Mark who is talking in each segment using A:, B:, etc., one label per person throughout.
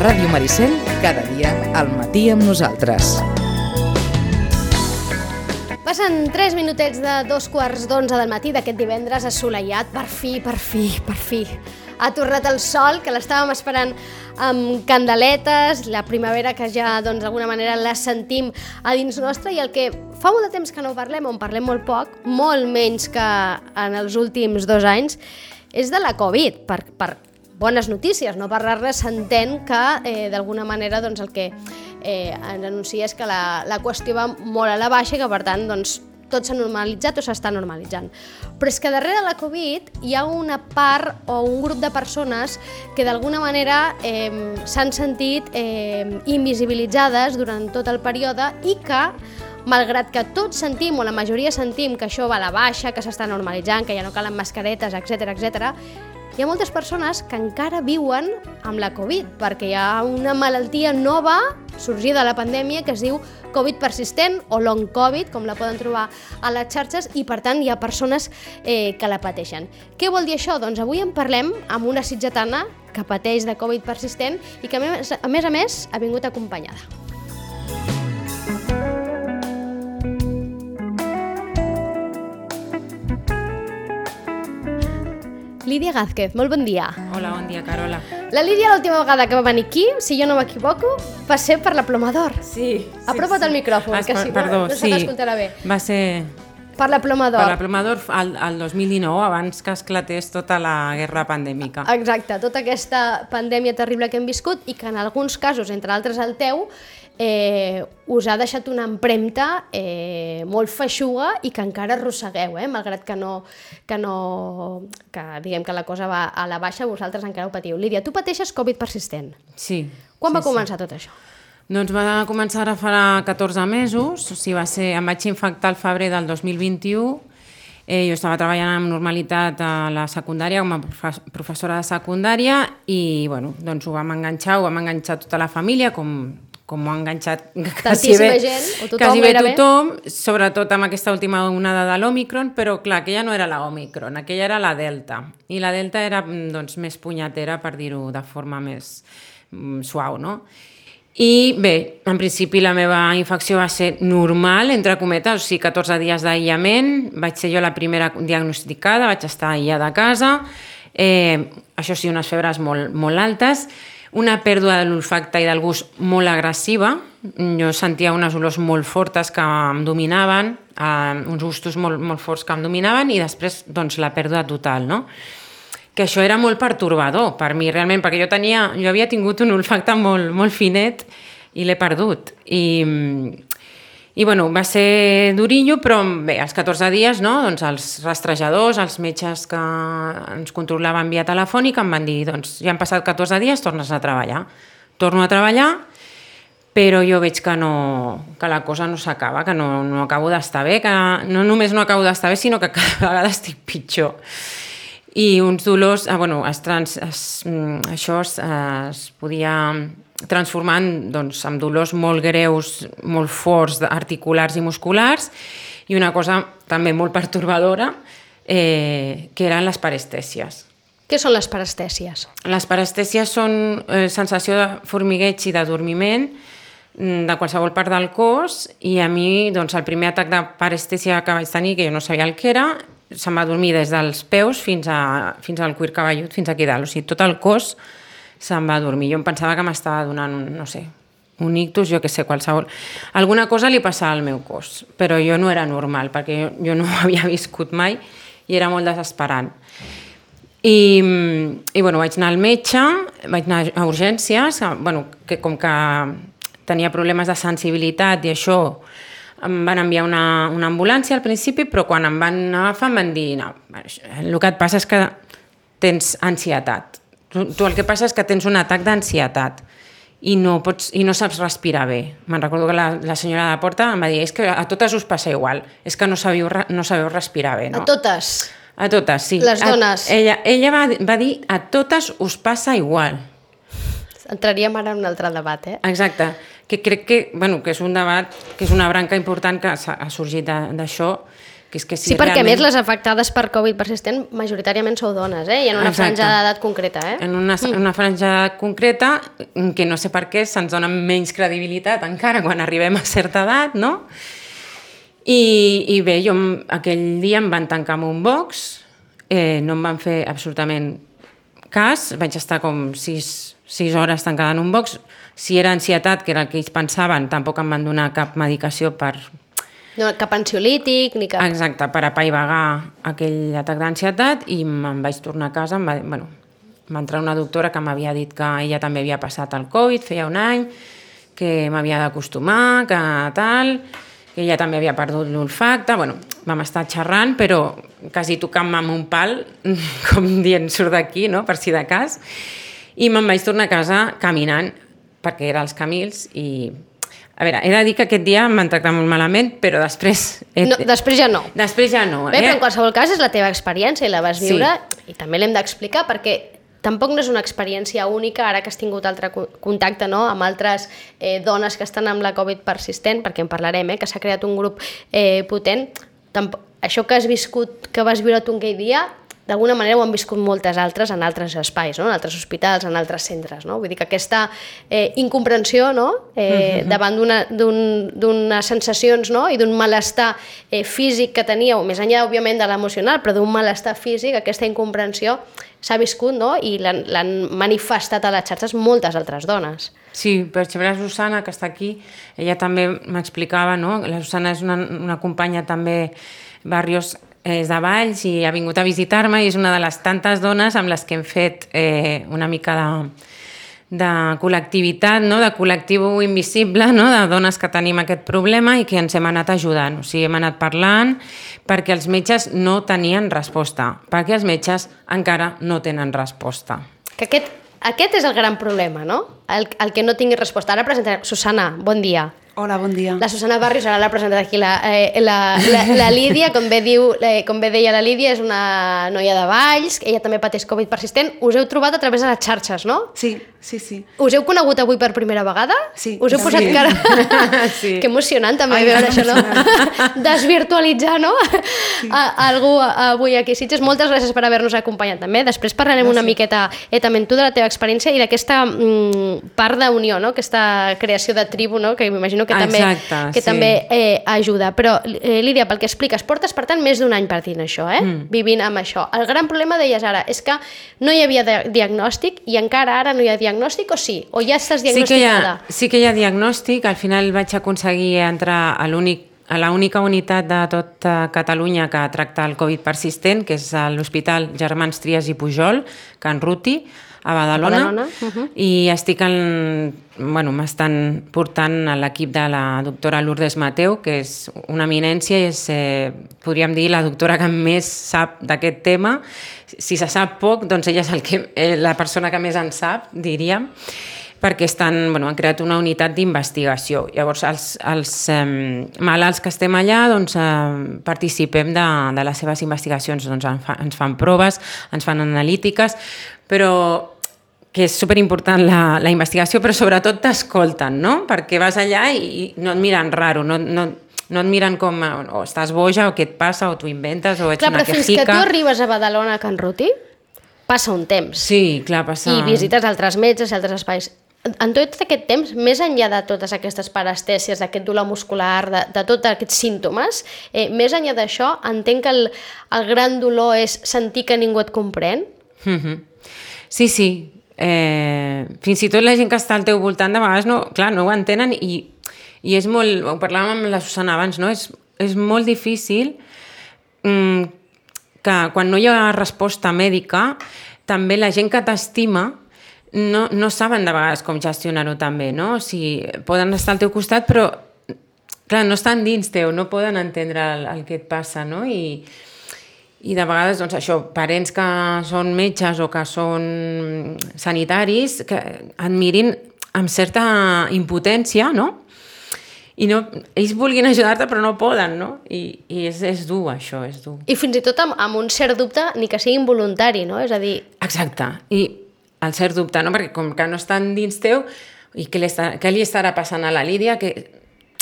A: Ràdio Maricel, cada dia al matí amb nosaltres.
B: Passen 3 minutets de dos quarts d'onze del matí d'aquest divendres assolellat. Per fi, per fi, per fi. Ha tornat el sol, que l'estàvem esperant amb candeletes, la primavera que ja doncs, d'alguna manera la sentim a dins nostre i el que fa molt de temps que no parlem, on parlem molt poc, molt menys que en els últims dos anys, és de la Covid, per, per bones notícies, no per res s'entén que eh, d'alguna manera doncs, el que eh, ens anuncia és que la, la qüestió va molt a la baixa i que per tant doncs, tot s'ha normalitzat o s'està normalitzant. Però és que darrere de la Covid hi ha una part o un grup de persones que d'alguna manera eh, s'han sentit eh, invisibilitzades durant tot el període i que malgrat que tots sentim, o la majoria sentim, que això va a la baixa, que s'està normalitzant, que ja no calen mascaretes, etc etc, hi ha moltes persones que encara viuen amb la Covid, perquè hi ha una malaltia nova sorgida de la pandèmia que es diu Covid persistent o long Covid, com la poden trobar a les xarxes, i per tant hi ha persones eh, que la pateixen. Què vol dir això? Doncs avui en parlem amb una sitgetana que pateix de Covid persistent i que a més a més, ha vingut acompanyada. Lídia Gázquez, molt bon dia.
C: Hola, bon dia, Carola.
B: La Lídia l'última vegada que va venir aquí, si jo no m'equivoco, va ser per la Plomador.
C: Sí.
B: Apropa't
C: sí,
B: al micròfon,
C: Ah,
B: que si no,
C: perdó,
B: no se
C: sí.
B: t'escoltarà bé.
C: Va ser
B: Per la Plomador.
C: per la Plomador al, al 2019, abans que esclatés tota la guerra pandèmica.
B: Exacte, tota aquesta pandèmia terrible que hem viscut i que en alguns casos, entre altres el teu, eh, us ha deixat una empremta eh, molt feixuga i que encara arrossegueu, eh? malgrat que no, que no que diguem que la cosa va a la baixa, vosaltres encara ho patiu. Lídia, tu pateixes Covid persistent.
C: Sí.
B: Quan
C: sí,
B: va començar tot això?
C: Doncs va començar ara farà 14 mesos, o sigui, va ser, em vaig infectar al febrer del 2021, eh, jo estava treballant amb normalitat a la secundària com a profe- professora de secundària i bueno, doncs ho vam enganxar, ho vam enganxar tota la família, com, com ho ha enganxat quasi bé,
B: gent, o tothom
C: quasi bé tothom, sobretot amb aquesta última onada de l'Omicron, però clar, aquella no era la Omicron, aquella era la Delta. I la Delta era mm, doncs, més punyatera, per dir-ho de forma més mm, suau, no? I bé, en principi la meva infecció va ser normal, entre cometes, o sigui, 14 dies d'aïllament, vaig ser jo la primera diagnosticada, vaig estar aïllada a casa, eh, això sí, unes febres molt, molt altes, una pèrdua de l'olfacte i del gust molt agressiva, jo sentia unes olors molt fortes que em dominaven, eh, uns gustos molt, molt forts que em dominaven i després doncs, la pèrdua total, no? que això era molt pertorbador per mi realment, perquè jo tenia, jo havia tingut un olfacte molt, molt finet i l'he perdut. I, i bueno, va ser durillo, però bé, als 14 dies, no, doncs els rastrejadors, els metges que ens controlaven via telefònic em van dir, doncs ja han passat 14 dies, tornes a treballar. Torno a treballar, però jo veig que, no, que la cosa no s'acaba, que no, no acabo d'estar bé, que no només no acabo d'estar bé, sinó que cada vegada estic pitjor i uns dolors, ah, bueno, es trans, es, mm, això es, es podia transformar en, doncs, en dolors molt greus, molt forts, articulars i musculars, i una cosa també molt pertorbadora, eh, que eren les parestèsies.
B: Què són les parestèsies?
C: Les parestèsies són eh, sensació de formigueig i d'adormiment mm, de qualsevol part del cos i a mi doncs, el primer atac de parestèsia que vaig tenir, que jo no sabia el que era, se'm va dormir des dels peus fins, a, fins al cuir cabellut, fins aquí dalt. O sigui, tot el cos se'm va dormir. Jo em pensava que m'estava donant, no sé, un ictus, jo que sé, qualsevol... Alguna cosa li passava al meu cos, però jo no era normal, perquè jo, jo no ho havia viscut mai i era molt desesperant. I, i bueno, vaig anar al metge, vaig anar a urgències, bueno, que com que tenia problemes de sensibilitat i això em van enviar una, una ambulància al principi, però quan em van agafar em van dir no, el que et passa és que tens ansietat. Tu, tu el que passa és que tens un atac d'ansietat i no, pots, i no saps respirar bé. Me'n recordo que la, la senyora de la porta em va dir és que a totes us passa igual, és que no sabeu, no sabeu respirar bé. No?
B: A totes.
C: A totes, sí.
B: Les
C: A-
B: dones.
C: ella ella va, va dir a totes us passa igual.
B: Entraríem ara en un altre debat, eh?
C: Exacte, que crec que, bueno, que és un debat, que és una branca important que s'ha- ha sorgit de- d'això, Que és que si
B: Sí, perquè a
C: realment...
B: més les afectades per Covid persistent majoritàriament sou dones, eh? I en una
C: Exacte.
B: franja d'edat concreta, eh?
C: en una, mm. una franja concreta que no sé per què se'ns dona menys credibilitat encara quan arribem a certa edat, no? I, i bé, jo aquell dia em van tancar amb un box, eh, no em van fer absolutament cas, vaig estar com 6, 6 hores tancada en un box. Si era ansietat, que era el que ells pensaven, tampoc em van donar cap medicació per,
B: No, cap ansiolític, ni cap...
C: Exacte, per apaivagar aquell atac d'ansietat i me'n vaig tornar a casa, em va, bueno, va entrar una doctora que m'havia dit que ella també havia passat el Covid, feia un any, que m'havia d'acostumar, que tal, que ella també havia perdut l'olfacte, bueno, vam estar xerrant, però quasi tocant-me amb un pal, com dient, surt d'aquí, no?, per si de cas, i me'n vaig tornar a casa caminant, perquè era als Camils, i a veure, he de dir que aquest dia em van tractar molt malament, però després... he-
B: No, després ja no.
C: Després ja no,
B: Bé,
C: eh?
B: però en qualsevol cas és la teva experiència i la vas
C: Sí.
B: viure i també l'hem d'explicar perquè tampoc no és una experiència única ara que has tingut altre co- contacte no? amb altres eh, dones que estan amb la Covid persistent, perquè en parlarem, eh? que s'ha creat un grup eh, potent. Tamp això que has viscut, que vas viure tu aquell dia, d'alguna manera ho han viscut moltes altres en altres espais, no? en altres hospitals, en altres centres. No? Vull dir que aquesta eh, incomprensió no? eh, davant d'una- d'un- d'unes sensacions no? i d'un malestar eh, físic que teníeu, més enllà, òbviament, de l'emocional, però d'un malestar físic, aquesta incomprensió s'ha viscut no? i l'han manifestat a les xarxes moltes altres dones.
C: Sí, per exemple, la Susana, que està aquí, ella també m'explicava, no? La Susana és una, una companya també Barrios és de Valls i ha vingut a visitar-me i és una de les tantes dones amb les que hem fet eh, una mica de, de col·lectivitat, no? de col·lectiu invisible, no? de dones que tenim aquest problema i que ens hem anat ajudant. O sigui, hem anat parlant perquè els metges no tenien resposta, perquè els metges encara no tenen resposta.
B: Que aquest, aquest és el gran problema, no? El, el que no tingui resposta. Ara presentarem... Susana, bon dia.
D: Hola, bon dia.
B: La Susana Barrios, ara l'ha presentat aquí la, eh, la, la, la Lídia, com bé, diu, eh, com bé deia la Lídia, és una noia de Valls, ella també pateix Covid persistent. Us heu trobat a través de les xarxes, no?
D: Sí, sí, sí.
B: Us heu conegut avui per primera vegada?
D: Sí.
B: Us heu
D: Sí.
B: posat cara...
C: Sí.
B: Que emocionant també
D: Ai,
B: veure això, no? Desvirtualitzar, no? A, a algú avui aquí a Sitges. Moltes gràcies per haver-nos acompanyat també. Després parlarem una miqueta eh, també tu de la teva experiència i d'aquesta mm, part d'unió, no? Aquesta creació de tribu, no? Que m'imagino que també,
C: Exacte,
B: que
C: sí.
B: també eh, ajuda. Però, eh, Lídia, pel que expliques, portes, per tant, més d'un any partint això, eh? Mm. Vivint amb això. El gran problema, deies ara, és que no hi havia diagnòstic i encara ara no hi ha diagnòstic o sí? O ja estàs
C: Sí que, hi
B: diagnosticada?
C: ha, sí que hi ha diagnòstic, al final vaig aconseguir entrar a l'únic a la única unitat de tota Catalunya que tracta el Covid persistent, que és l'Hospital Germans Trias i Pujol, Can Ruti, a Badalona,
B: Badalona, uh-huh.
C: i estic en... Bueno, m'estan portant a l'equip de la doctora Lourdes Mateu, que és una eminència i és, eh, podríem dir, la doctora que més sap d'aquest tema. Si se sap poc, doncs ella és el que, eh, la persona que més en sap, diríem perquè estan, bueno, han creat una unitat d'investigació. Llavors, els, els eh, malalts que estem allà doncs, eh, participem de, de les seves investigacions. Doncs, ens, fa, ens fan proves, ens fan analítiques, però que és superimportant la, la investigació, però sobretot t'escolten, no? Perquè vas allà i, no et miren raro, no, no, no et miren com o estàs boja o què et passa o t'ho inventes o ets
B: Clar,
C: una
B: però fins que
C: quejica.
B: tu arribes a Badalona, a Can Ruti, passa un temps.
C: Sí, clar, passa...
B: I visites altres metges i altres espais. En tot aquest temps, més enllà de totes aquestes parestèsies, d'aquest dolor muscular, de, de tots aquests símptomes, eh, més enllà d'això, entenc que el, el gran dolor és sentir que ningú et comprèn?
C: Mhm. Sí, sí. Eh, fins i tot la gent que està al teu voltant de vegades no, clar, no ho entenen i, i és molt, ho parlàvem amb la Susana abans, no? és, és molt difícil mm, que quan no hi ha resposta mèdica també la gent que t'estima no, no saben de vegades com gestionar-ho també, no? O sigui, poden estar al teu costat però clar, no estan dins teu, no poden entendre el, el que et passa, no? I, i de vegades, doncs això, parents que són metges o que són sanitaris, que et mirin amb certa impotència, no? I no, ells vulguin ajudar-te però no poden, no? I, i és, és dur, això, és dur.
B: I fins i tot amb, amb un cert dubte, ni que sigui involuntari, no? És a dir,
C: Exacte. I el cert dubte, no? Perquè com que no estan dins teu, i què li, està, què li estarà passant a la Lídia? Que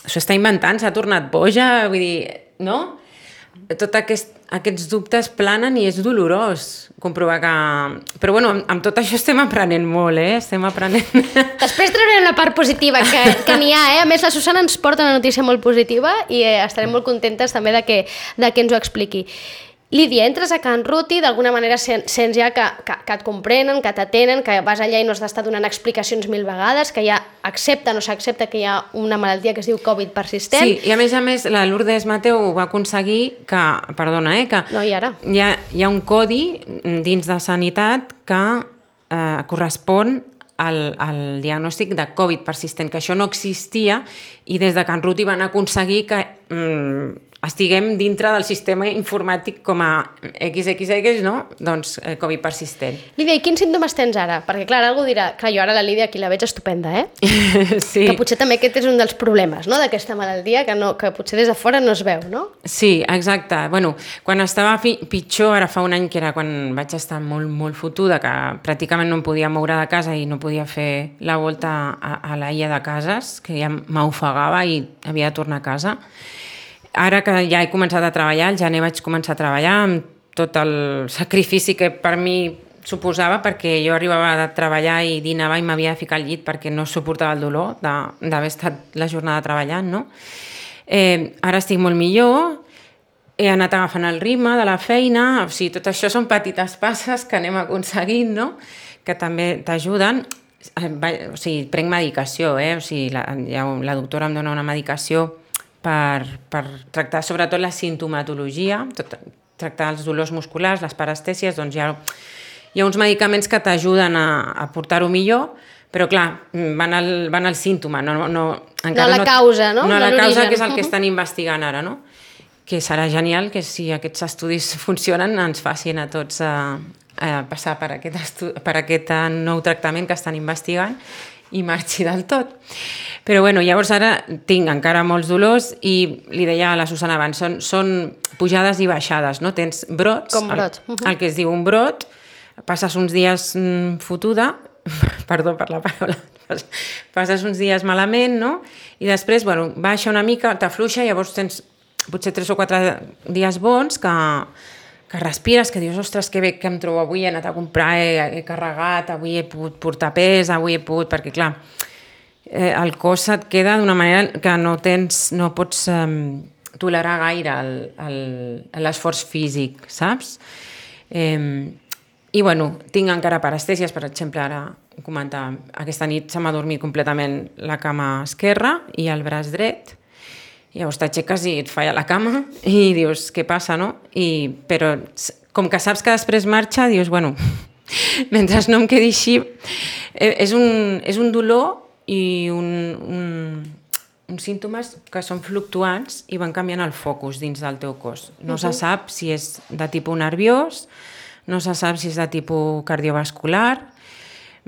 C: s'ho està inventant, s'ha tornat boja, vull dir, no? Tot aquest, aquests dubtes planen i és dolorós comprovar que... Però bueno, amb, amb tot això estem aprenent molt, eh? Estem aprenent...
B: Després traurem la part positiva, que, que n'hi ha, eh? A més, la Susana ens porta una notícia molt positiva i eh, estarem molt contentes també de que, de que ens ho expliqui. Lídia, entres a Can Ruti, d'alguna manera sents ja que, que, que et comprenen, que t'atenen, que vas allà i no has d'estar donant explicacions mil vegades, que ja accepta, no s'accepta que hi ha una malaltia que es diu Covid persistent.
C: Sí, i a més a més la Lourdes Mateu va aconseguir que, perdona, eh, que
B: No, i ara?
C: hi ha, hi ha un codi dins de sanitat que eh, correspon al, al diagnòstic de Covid persistent, que això no existia i des de Can Ruti van aconseguir que mm, estiguem dintre del sistema informàtic com a XXX, no? Doncs eh, Covid persistent.
B: Lídia, i quins símptomes tens ara? Perquè, clar, algú dirà, clar, jo ara la Lídia aquí la veig estupenda, eh?
C: sí.
B: Que potser també aquest és un dels problemes, no?, d'aquesta malaltia, que, no, que potser des de fora no es veu, no?
C: Sí, exacte. Bueno, quan estava pitjor, ara fa un any que era quan vaig estar molt, molt fotuda, que pràcticament no em podia moure de casa i no podia fer la volta a, a la illa de cases, que ja m'ofegava i havia de tornar a casa. Ara que ja he començat a treballar, al gener vaig començar a treballar amb tot el sacrifici que per mi suposava perquè jo arribava a treballar i dinava i m'havia de ficar al llit perquè no suportava el dolor d'haver estat la jornada treballant, no? Eh, ara estic molt millor, he anat agafant el ritme de la feina, o sigui, tot això són petites passes que anem aconseguint, no? Que també t'ajuden. Eh, O sigui, prenc medicació, eh? O sigui, la, ja, la doctora em dona una medicació per, per tractar sobretot la sintomatologia, tot, tractar els dolors musculars, les parestèsies, doncs hi ha, hi ha uns medicaments que t'ajuden a, a portar-ho millor, però clar, van al, van al símptoma, no, no, encara
B: a la causa, no?
C: No a
B: No
C: la causa, que és el que estan investigant ara, no? Que serà genial que si aquests estudis funcionen ens facin a tots a, a passar per aquest, per aquest eh, nou tractament que estan investigant i marxi del tot. Però bueno, llavors ara tinc encara molts dolors i li deia a la Susana abans, són, són pujades i baixades, no? Tens brots,
B: Com brots.
C: el, el que es diu un brot, passes uns dies mm, fotuda, perdó per la paraula, pas- passes uns dies malament, no? I després, bueno, baixa una mica, t'afluixa, llavors tens potser tres o quatre dies bons que, que respires, que dius, ostres, que bé que em trobo avui, he anat a comprar, he, he carregat, avui he pogut portar pes, avui he pogut, perquè clar, eh, el cos et queda d'una manera que no tens, no pots eh, tolerar gaire l'esforç físic, saps? Eh, I bueno, tinc encara parestèsies, per exemple, ara ho comentava, aquesta nit se m'ha dormit completament la cama esquerra i el braç dret, i llavors t'aixeques i et falla la cama i dius, què passa, no? I, però com que saps que després marxa, dius, bueno, mentre no em quedi així, eh, és un, és un dolor i un, un, uns símptomes que són fluctuants i van canviant el focus dins del teu cos. No se sap si és de tipus nerviós, no se sap si és de tipus cardiovascular,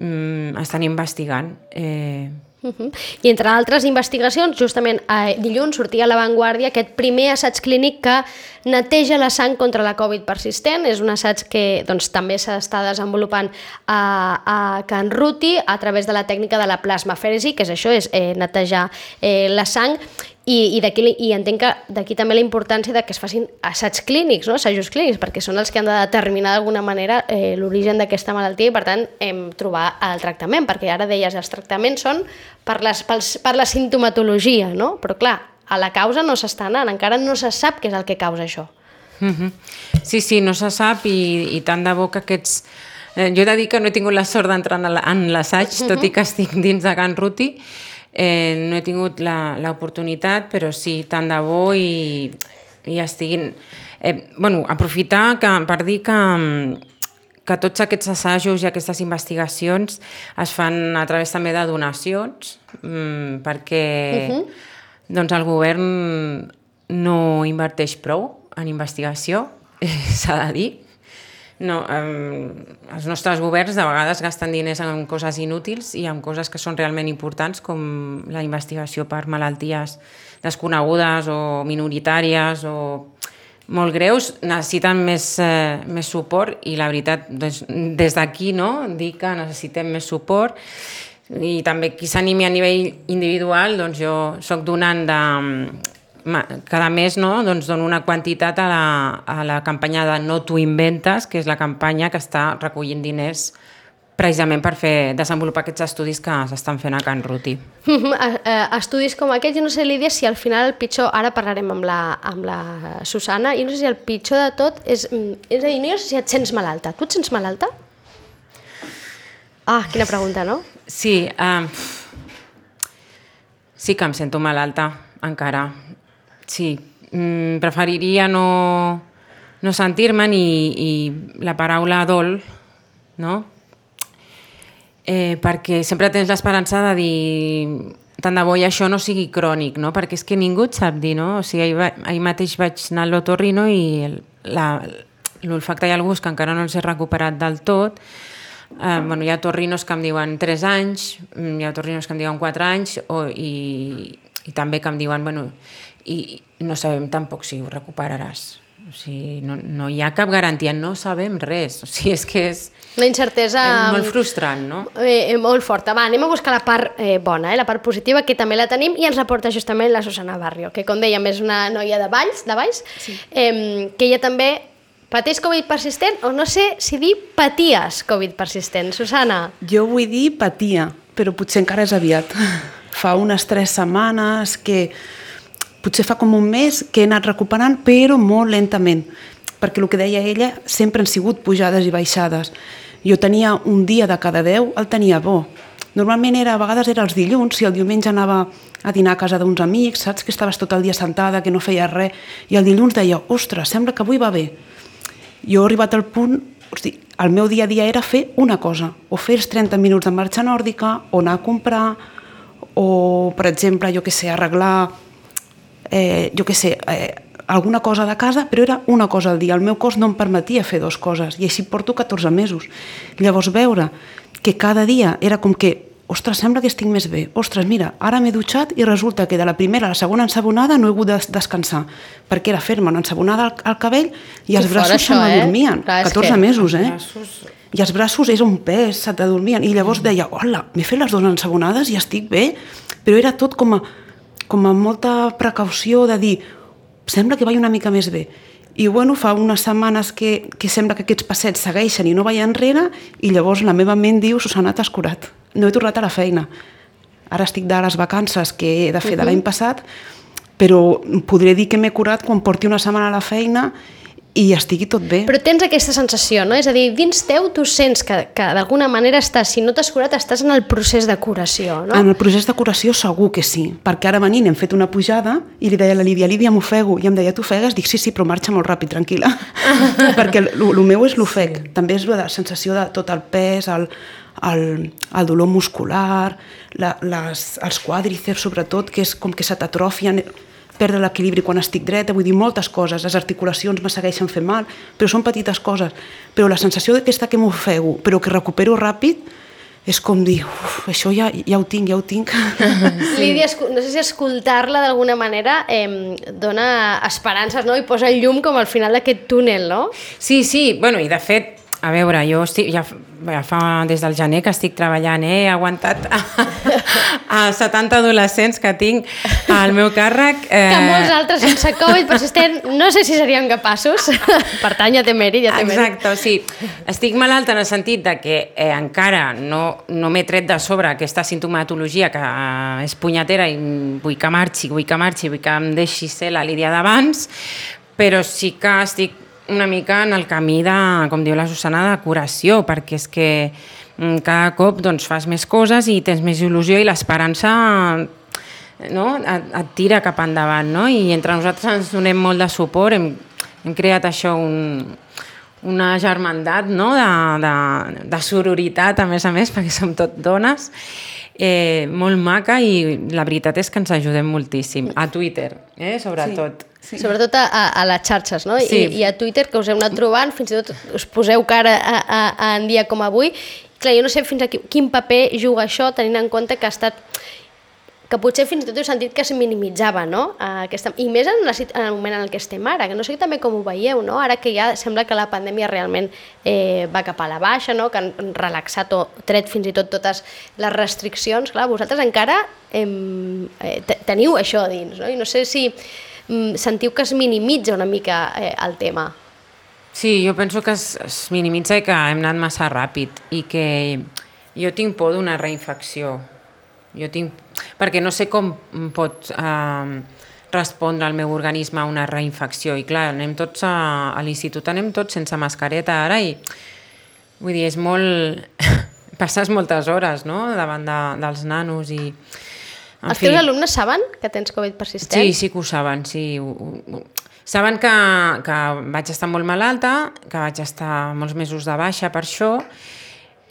C: mm, estan investigant. Eh,
B: Uh -huh. I entre altres investigacions, justament eh, dilluns sortia a l'avantguàrdia aquest primer assaig clínic que neteja la sang contra la Covid persistent. És un assaig que doncs, també s'està desenvolupant a, a Can Ruti a través de la tècnica de la plasmafèresi, que és això, és eh, netejar eh, la sang, i, i, d'aquí, i entenc que d'aquí també la importància de que es facin assaigs clínics, no? assajos clínics, perquè són els que han de determinar d'alguna manera eh, l'origen d'aquesta malaltia i per tant hem trobar el tractament, perquè ara deies els tractaments són per, les, pels, per la sintomatologia, no? però clar, a la causa no s'està anant, encara no se sap què és el que causa això.
C: Mhm. Sí, sí, no se sap i, i tant de bo que aquests... Eh, jo he de dir que no he tingut la sort d'entrar en la- en l'assaig, tot i que estic dins de Can Ruti. Eh, no he tingut la- l'oportunitat, però sí, tant de bo i, i estiguin... Eh, bueno, aprofitar que, per dir que, que tots aquests assajos i aquestes investigacions es fan a través també de donacions, mm, perquè doncs el govern no inverteix prou en investigació, s'ha de dir. No, eh, els nostres governs de vegades gasten diners en coses inútils i en coses que són realment importants com la investigació per malalties desconegudes o minoritàries o molt greus, necessiten més, eh, més suport i la veritat, doncs, des d'aquí no, dir que necessitem més suport. I també qui s'animi a nivell individual, doncs jo sóc donant de, cada mes no, doncs dono una quantitat a la, a la campanya de No t'ho inventes, que és la campanya que està recollint diners precisament per fer desenvolupar aquests estudis que s'estan fent a Can Ruti.
B: Eh, eh, Estudis com aquests, jo no sé, Lídia, si al final el pitjor, ara parlarem amb la, amb la Susana, i no sé si el pitjor de tot és, mm, és a dir, no sé si et sents malalta. Tu et sents malalta? Ah, quina pregunta, no?
C: Sí, um, sí que em sento malalta, encara. Sí, mm, preferiria no, no sentir-me'n i, i la paraula dol, no? Eh, perquè sempre tens l'esperança de dir tant de bo i això no sigui crònic, no? perquè és que ningú et sap dir, no? O sigui, ahir, va, ahir mateix vaig anar al l'otorrino i l'olfacte i el gust que encara no els he recuperat del tot, eh, bueno, hi ha torrinos que em diuen 3 anys, mm, hi ha torrinos que em diuen 4 anys, o, i, i també que em diuen, bueno, i no sabem tampoc si ho recuperaràs. O sigui, no, no hi ha cap garantia, no sabem res. O sigui, és que és,
B: La incertesa...
C: és molt frustrant, no?
B: Eh, eh, molt forta. Va, anem a buscar la part eh, bona, eh, la part positiva, que també la tenim, i ens la porta justament la Susana Barrio, que com dèiem és una noia de Valls, de Valls sí. eh, que ella també pateix Covid persistent, o no sé si dir paties Covid persistent. Susana,
D: Jo vull dir patia, però potser encara és aviat. Fa unes tres setmanes que potser fa com un mes que he anat recuperant, però molt lentament, perquè el que deia ella sempre han sigut pujades i baixades. Jo tenia un dia de cada deu, el tenia bo. Normalment era, a vegades era els dilluns, si el diumenge anava a dinar a casa d'uns amics, saps que estaves tot el dia sentada, que no feia res, i el dilluns deia, ostres, sembla que avui va bé. Jo he arribat al punt, hosti, el meu dia a dia era fer una cosa, o fer els 30 minuts de marxa nòrdica, o anar a comprar, o, per exemple, jo que sé, arreglar, eh, jo que sé, eh, alguna cosa de casa, però era una cosa al dia. El meu cos no em permetia fer dues coses, i així porto 14 mesos. Llavors, veure que cada dia era com que ostres, sembla que estic més bé. Ostres, mira, ara m'he dutxat i resulta que de la primera a la segona ensabonada no he hagut de descansar, perquè era fer-me una ensabonada al, al cabell i els braços
B: això,
D: se
B: eh?
D: m'adormien.
B: Clar, és
D: 14
B: que-
D: mesos, eh?
C: braços-
D: I els braços és un pes, se t'adormien. I llavors deia, hola, m'he fet les dues ensabonades i estic bé. Però era tot com a, com a molta precaució de dir, sembla que vaig una mica més bé. I bueno, fa unes setmanes que, que sembla que aquests passets segueixen i no vaig enrere i llavors la meva ment diu, Susana, t'has curat. No he tornat a la feina. Ara estic de les vacances que he de fer de l'any passat, però podré dir que m'he curat quan porti una setmana a la feina i estigui tot bé.
B: però tens aquesta sensació, no? És a dir, dins teu tu sents que, que d'alguna manera estàs, si no t'has curat, estàs en el procés de curació, no?
D: En el procés de curació segur que sí, perquè ara venint hem fet una pujada i li deia a la Lídia, Lídia, m'ofego, i em deia, t'ofegues? Dic, sí, sí, però marxa molt ràpid, tranquil·la, perquè el meu és l'ofec, sí. també és la sensació de tot el pes, el, el, el dolor muscular, la, les, els quàdriceps sobretot, que és com que se t'atrofien, perdre l'equilibri quan estic dreta, vull dir moltes coses, les articulacions me segueixen fent mal, però són petites coses, però la sensació d'aquesta que m'ofego, però que recupero ràpid, és com dir, uf, això ja, ja ho tinc, ja ho tinc.
B: Sí. Lídia, no sé si escoltar-la d'alguna manera eh, dona esperances, no? I posa llum com al final d'aquest túnel, no?
C: Sí, sí, bueno, i de fet, a veure, jo estic, ja, ja fa des del gener que estic treballant, eh? he aguantat a, a 70 adolescents que tinc al meu càrrec. Eh,
B: Que molts altres sense Covid persistent no sé si serien capaços. per tant, ja té mèrit, ja té mèrit.
C: Exacte, o sigui, estic malalta en el sentit de que eh, encara no, no m'he tret de sobre aquesta sintomatologia que eh, és punyetera i vull que marxi, vull que marxi, vull que em deixi ser la Lídia d'abans, però sí que estic una mica en el camí de, com diu la Susana, de curació, perquè és que mm, cada cop doncs, fas més coses i tens més il·lusió i l'esperança no? et, et tira cap endavant, no? I entre nosaltres ens donem molt de suport, hem, hem creat això un, una germandat no? de, de, de sororitat, a més a més, perquè som tot dones, eh, molt maca i la veritat és que ens ajudem moltíssim. A Twitter, eh, sobretot.
B: Sí. Sobretot a, a, a les xarxes, no?
C: Sí.
B: I, I a Twitter, que us heu anat trobant, fins i tot us poseu cara a, a, a en dia com avui. Clar, jo no sé fins a qui, quin paper juga això, tenint en compte que ha estat que potser fins i tot heu sentit que es minimitzava, no? Aquesta, I més en, la, en el moment en el que estem ara, que no sé també com ho veieu, no? Ara que ja sembla que la pandèmia realment eh, va cap a la baixa, no? Que han relaxat o tret fins i tot totes les restriccions, clar, vosaltres encara eh, te- teniu això a dins, no? I no sé si mm, sentiu que es minimitza una mica eh, el tema.
C: Sí, jo penso que es, es minimitza i que hem anat massa ràpid i que jo tinc por d'una reinfecció. Jo tinc... Perquè no sé com pot eh, respondre el meu organisme a una reinfecció. I clar, anem tots a, a l'institut, anem tots sense mascareta ara i vull dir, és molt... passes moltes hores no? davant de, dels nanos i... En
B: Els teus alumnes saben que tens Covid persistent?
C: Sí, sí que ho saben, sí. Saben que, que vaig estar molt malalta, que vaig estar molts mesos de baixa per això, i,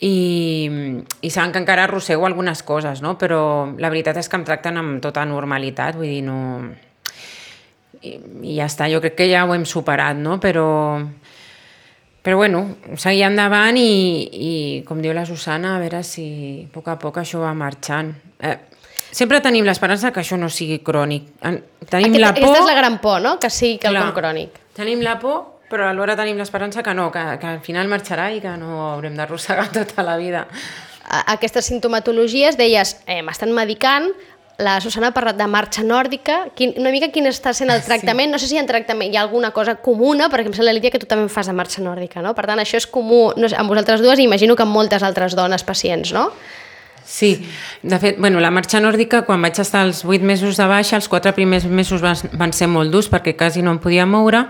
C: i saben que encara arrossego algunes coses, no? però la veritat és que em tracten amb tota normalitat, vull dir, no... I, i ja està, jo crec que ja ho hem superat, no? però, però bueno, seguir endavant i, i, com diu la Susana, a veure si a poc a poc això va marxant. Eh, sempre tenim l'esperança que això no sigui crònic. En- Tenim
B: Aquest,
C: la por...
B: Aquesta és la gran por, no? Que sigui quelcom crònic.
C: Tenim la por, però alhora tenim l'esperança que no, que, que al final marxarà i que no haurem d'arrossegar tota la vida.
B: A- Aquestes sintomatologies, deies, eh, m'estan medicant, la Susana ha parlat de marxa nòrdica, quin, una mica quin està sent el tractament, no sé si en tractament hi ha alguna cosa comuna, perquè em sembla, Lídia, que tu també fas de marxa nòrdica, no? Per tant, això és comú no sé, amb vosaltres dues i imagino que amb moltes altres dones pacients, no?
C: Sí, de fet, bueno, la marxa nòrdica, quan vaig estar els 8 mesos de baixa, els 4 primers mesos van, van ser molt durs perquè quasi no em podia moure,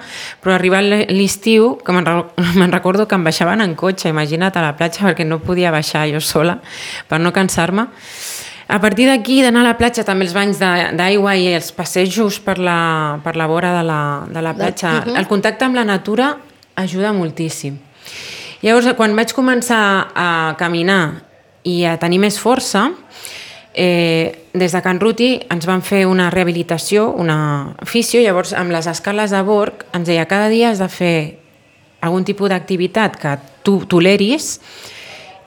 C: però arribat l- l'estiu, que me'n re- me'n recordo que em baixaven en cotxe, imagina't, a la platja, perquè no podia baixar jo sola, per no cansar-me. A partir d'aquí, d'anar a la platja, també els banys d'aigua i els passejos per la, per la vora de la, de la platja, el contacte amb la natura ajuda moltíssim. Llavors, quan vaig començar a caminar i a tenir més força, eh, des de Can Ruti ens van fer una rehabilitació, una fisio, llavors amb les escales de Borg ens deia cada dia has de fer algun tipus d'activitat que tu toleris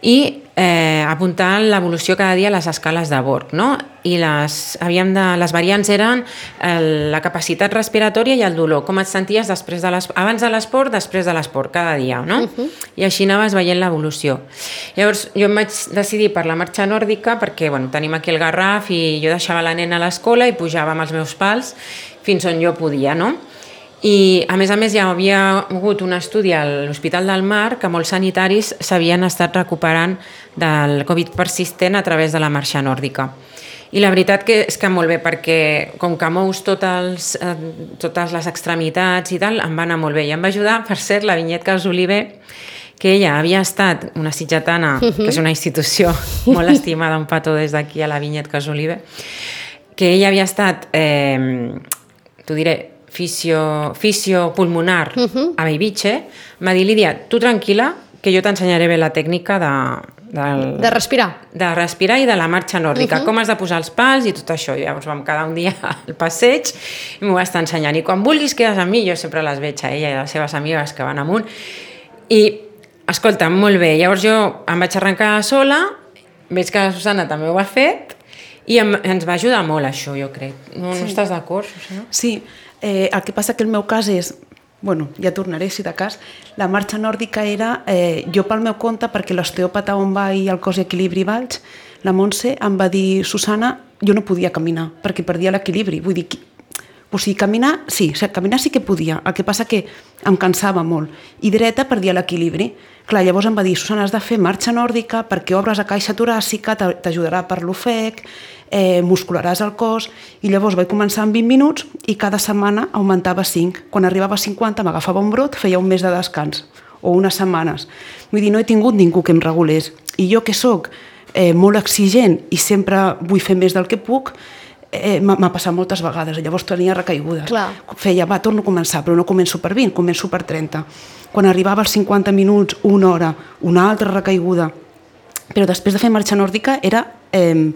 C: i eh, apuntar l'evolució cada dia a les escales de Borg, no? I les, havíem de, les variants eren el, la capacitat respiratòria i el dolor, com et senties després de les, abans de l'esport, després de l'esport, cada dia, no? Uh -huh. I així anaves veient l'evolució. Llavors, jo em vaig decidir per la marxa nòrdica perquè, bueno, tenim aquí el Garraf i jo deixava la nena a l'escola i pujava amb els meus pals fins on jo podia, no? I, a més a més, ja havia hagut un estudi a l'Hospital del Mar que molts sanitaris s'havien estat recuperant del Covid persistent a través de la marxa nòrdica. I la veritat que és que molt bé, perquè com que mous tot els, eh, totes les extremitats i tal, em va anar molt bé. I em va ajudar, per cert, la Vinyet Casoliver, que ella havia estat una sitgetana, que és una institució molt estimada, un petó des d'aquí a la Vinyet Casoliver, que ella havia estat, eh, t'ho diré, fisio, fisio pulmonar uh -huh. a Bellvitge, em va dir, Lídia, tu tranquil·la, que jo t'ensenyaré bé la tècnica de, del,
B: De respirar.
C: de respirar i de la marxa nòrdica, uh -huh. com has de posar els pals i tot això. I llavors vam quedar un dia al passeig i m'ho va estar ensenyant. I quan vulguis quedes amb mi, jo sempre les veig a ella i a les seves amigues que van amunt. I, escolta, molt bé, llavors jo em vaig arrencar sola, veig que la Susana també ho ha fet, i em, ens va ajudar molt això, jo crec. No, sí. no estàs d'acord, Susana?
D: Sí, eh, el que passa que el meu cas és bueno, ja tornaré si de cas, la marxa nòrdica era eh, jo pel meu compte, perquè l'osteòpata on va i el cos i equilibri vaig, la Montse em va dir, Susana, jo no podia caminar, perquè perdia l'equilibri, vull dir, o sigui, caminar, sí, caminar sí que podia, el que passa que em cansava molt, i dreta perdia l'equilibri. Clar, llavors em va dir, Susana, has de fer marxa nòrdica perquè obres a caixa toràcica, t'a- t'ajudarà per l'ofec, eh, muscularàs el cos, i llavors vaig començar amb 20 minuts i cada setmana augmentava 5. Quan arribava a 50 m'agafava un brot, feia un mes de descans, o unes setmanes. Vull dir, no he tingut ningú que em regulés. I jo que sóc eh, molt exigent i sempre vull fer més del que puc, eh, m'ha passat moltes vegades, llavors tenia recaigudes.
B: Clar.
D: Feia, va, torno a començar, però no començo per 20, començo per 30. Quan arribava als 50 minuts, una hora, una altra recaiguda. Però després de fer marxa nòrdica era eh,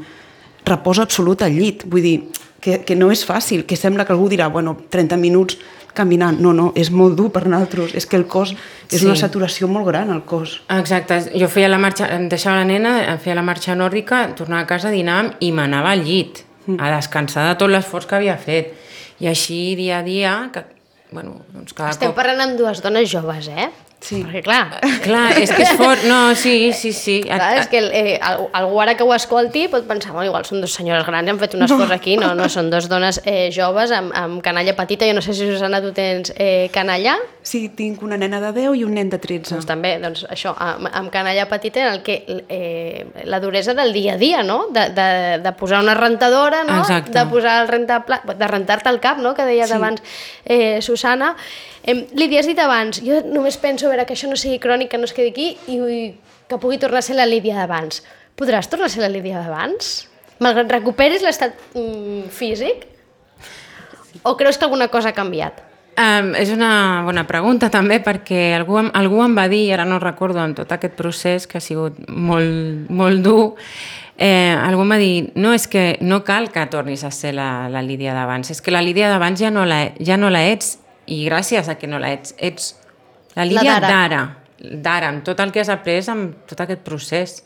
D: repòs absolut al llit. Vull dir, que, que no és fàcil, que sembla que algú dirà, bueno, 30 minuts caminant. No, no, és molt dur per nosaltres. És que el cos, és
C: Sí.
D: una saturació molt gran, el cos.
C: Exacte, jo feia la marxa, em deixava la nena, feia la marxa nòrdica, tornava a casa, dinàvem i m'anava al llit, a descansar de tot l'esforç que havia fet. I així dia a dia, que, bueno, doncs cada
B: Estem
C: cop...
B: parlant amb dues dones joves, eh?
D: Sí.
B: Perquè, clar,
C: Clar, és que és fort. No, sí, sí, sí.
B: Clar, és que eh, al- algú ara que ho escolti pot pensar, bueno, igual són dos senyores grans han fet un esforç aquí, no, no, són dos dones eh, joves amb, amb canalla petita, jo no sé si Susana tu tens eh, canalla,
D: Sí, tinc una nena de 10 i un nen de 13.
B: doncs també, doncs això, amb, amb canalla petita en el que eh, la duresa del dia a dia, no? De, de, de posar una rentadora, no?
C: Exacte.
B: De posar el rentapla, de rentar-te el cap, no? Que deies
D: Sí.
B: abans eh, Susana. Eh, Lídia, has dit abans, jo només penso a veure que això no sigui crònic, que no es quedi aquí i, i que pugui tornar a ser la Lídia d'abans. Podràs tornar a ser la Lídia d'abans? Malgrat recuperis l'estat mm, físic? O creus que alguna cosa ha canviat?
C: Um, és una bona pregunta també perquè algú, algú em va dir, ara no recordo amb tot aquest procés que ha sigut molt, molt dur, eh, algú em va dir, no, és que no cal que tornis a ser la, la Lídia d'abans, és que la Lídia d'abans ja, no la, ja no la ets i gràcies a que no la ets, ets la Lídia
B: d'ara.
C: d'ara, d'ara, amb tot el que has après, amb tot aquest procés.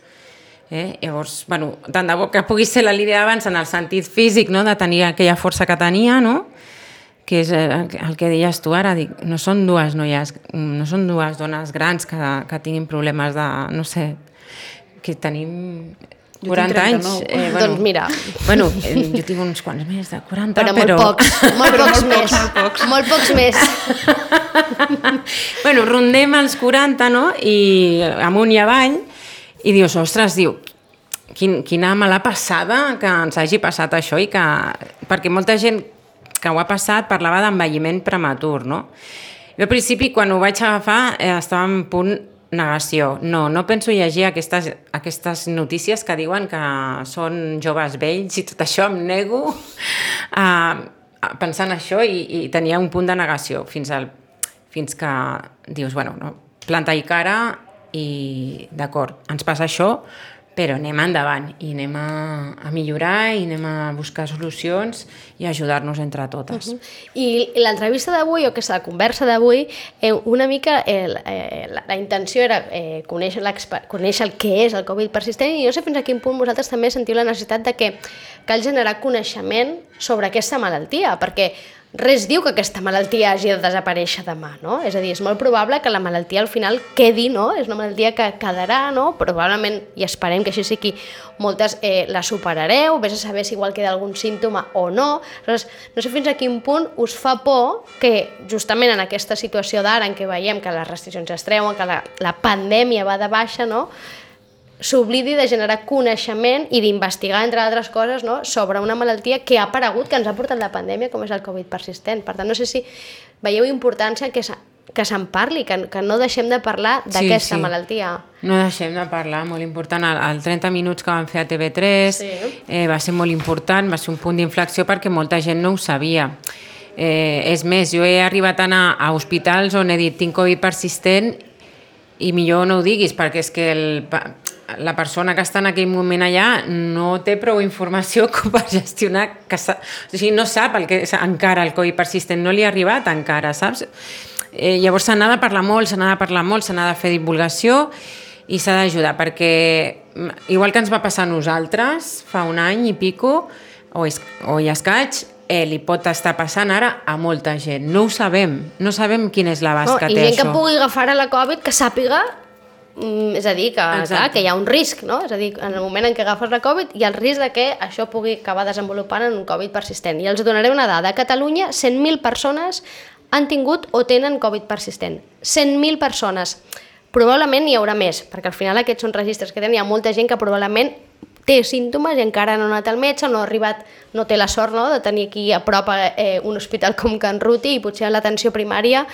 C: Eh? Llavors, bueno, tant de bo que puguis ser la Lídia d'abans en el sentit físic, no? de tenir aquella força que tenia, no? Que és el el que deies tu ara, dic, no són dues noies, no són dues dones grans que, que tinguin problemes de, no sé, que tenim
D: Jo
C: 40
D: tinc
C: anys.
D: 39.
B: Doncs mira.
C: Bueno, eh, jo tinc uns quants més de 40,
B: Però,
C: però...
B: molt pocs, molt pocs més. Molt pocs més.
C: bueno, rondem els 40, no? I amunt i avall, i dius, ostres, diu, quin, quina mala passada que ens hagi passat això i que... Perquè molta gent que ho ha passat parlava d'envelliment prematur, no? Jo al principi, quan ho vaig agafar, eh, estava en punt negació. No, no penso llegir aquestes, aquestes notícies que diuen que són joves vells i tot això, em nego a, a pensar en això i, i tenia un punt de negació fins, al, fins que dius, bueno, no, planta i cara i d'acord, ens passa això, però anem endavant i anem a, a millorar i anem a buscar solucions i ajudar-nos entre totes.
B: I l'entrevista d'avui, o aquesta conversa d'avui, eh, una mica eh, eh, la, la intenció era eh, conèixer, conèixer el que és el Covid persistent i no sé fins a quin punt vosaltres també sentiu la necessitat de que cal generar coneixement sobre aquesta malaltia, perquè res diu que aquesta malaltia hagi de desaparèixer demà, no? És a dir, és molt probable que la malaltia al final quedi, no? És una malaltia que quedarà, no? Probablement, i esperem que així sigui, moltes eh, la superareu, vés a saber si igual queda algun símptoma o no. Aleshores, no sé fins a quin punt us fa por que justament en aquesta situació d'ara en què veiem que les restriccions es treuen, que la, la pandèmia va de baixa, no? S'oblidi de generar coneixement i d'investigar, entre altres coses, no? sobre una malaltia que ha aparegut, que ens ha portat la pandèmia, com és el Covid persistent. Per tant, no sé si veieu importància que que se'n parli, que, que no deixem de parlar d'aquesta
C: sí.
B: malaltia.
C: No deixem de parlar, molt important. El, el 30 minuts que van fer a TV3
B: Sí.
C: eh, va ser molt important, va ser un punt d'inflexió perquè molta gent no ho sabia. Eh, és més, jo he arribat a anar a hospitals on he dit tinc Covid persistent i millor no ho diguis perquè és que el, la persona que està en aquell moment allà no té prou informació com per gestionar, que sa, o sigui, no sap el que és encara el Covid persistent, no li ha arribat encara, saps? Eh, llavors se n'ha de parlar molt, se n'ha de parlar molt, se n'ha de fer divulgació i s'ha d'ajudar perquè mm, igual que ens va passar a nosaltres fa un any i pico o, és, o i escaig eh, li pot estar passant ara a molta gent. No ho sabem, no sabem quin és l'abast
B: No,
C: que
B: I
C: té
B: gent
C: això.
B: que pugui agafar a la Covid que sàpiga és a dir, que,
C: Exacte.
B: clar, que hi ha un risc, no? És a dir, en el moment en què agafes la Covid hi ha el risc de que això pugui acabar desenvolupant en un Covid persistent. I els donaré una dada. A Catalunya, 100.000 persones han tingut o tenen Covid persistent. 100.000 persones. Probablement hi haurà més, perquè al final aquests són registres que tenen. Hi ha molta gent que probablement té símptomes i encara no ha anat al metge, no ha arribat, no té la sort no, de tenir aquí a prop eh, un hospital com Can Ruti i potser en l'atenció primària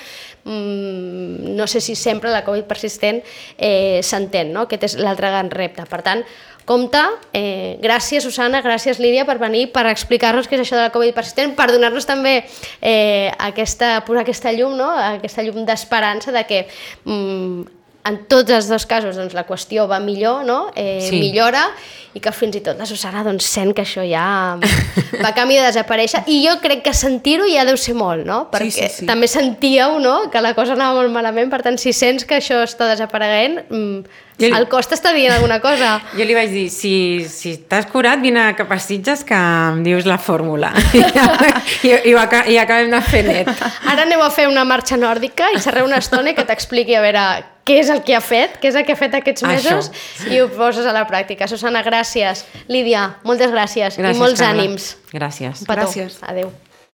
B: mmm, no sé si sempre la Covid persistent eh, s'entén, no? aquest és l'altre gran repte. Per tant, compte, eh, gràcies Susana, gràcies Lídia per venir, per explicar-nos què és això de la Covid persistent, per donar-nos també eh, aquesta, posar aquesta llum, no? aquesta llum d'esperança de que mm, en tots els dos casos doncs, la qüestió va millor, no? eh,
C: Sí.
B: millora, i que fins i tot la Susana doncs, sent que això ja va camí de desaparèixer, i jo crec que sentir-ho ja deu ser molt, no? Perquè
D: sí, sí.
B: també sentíeu no? que la cosa anava molt malament, per tant, si sents que això està desapareguent, mm,
C: Jo-
B: el cos t'està dient alguna cosa.
C: Jo li vaig dir, si, si t'has curat, vine cap a Sitges que em dius la fórmula. I, i, aca- I acabem de fer net.
B: Ara aneu a fer una marxa nòrdica i xerreu una estona i que t'expliqui a veure què és el que ha fet, què és el que ha fet aquests
C: Això,
B: mesos i ho poses a la pràctica. Susana, gràcies. Lídia, moltes gràcies,
C: Gràcies,
B: i molts
C: Carla.
B: ànims.
C: Gràcies.
B: Un petó.
D: Gràcies.
B: Adéu.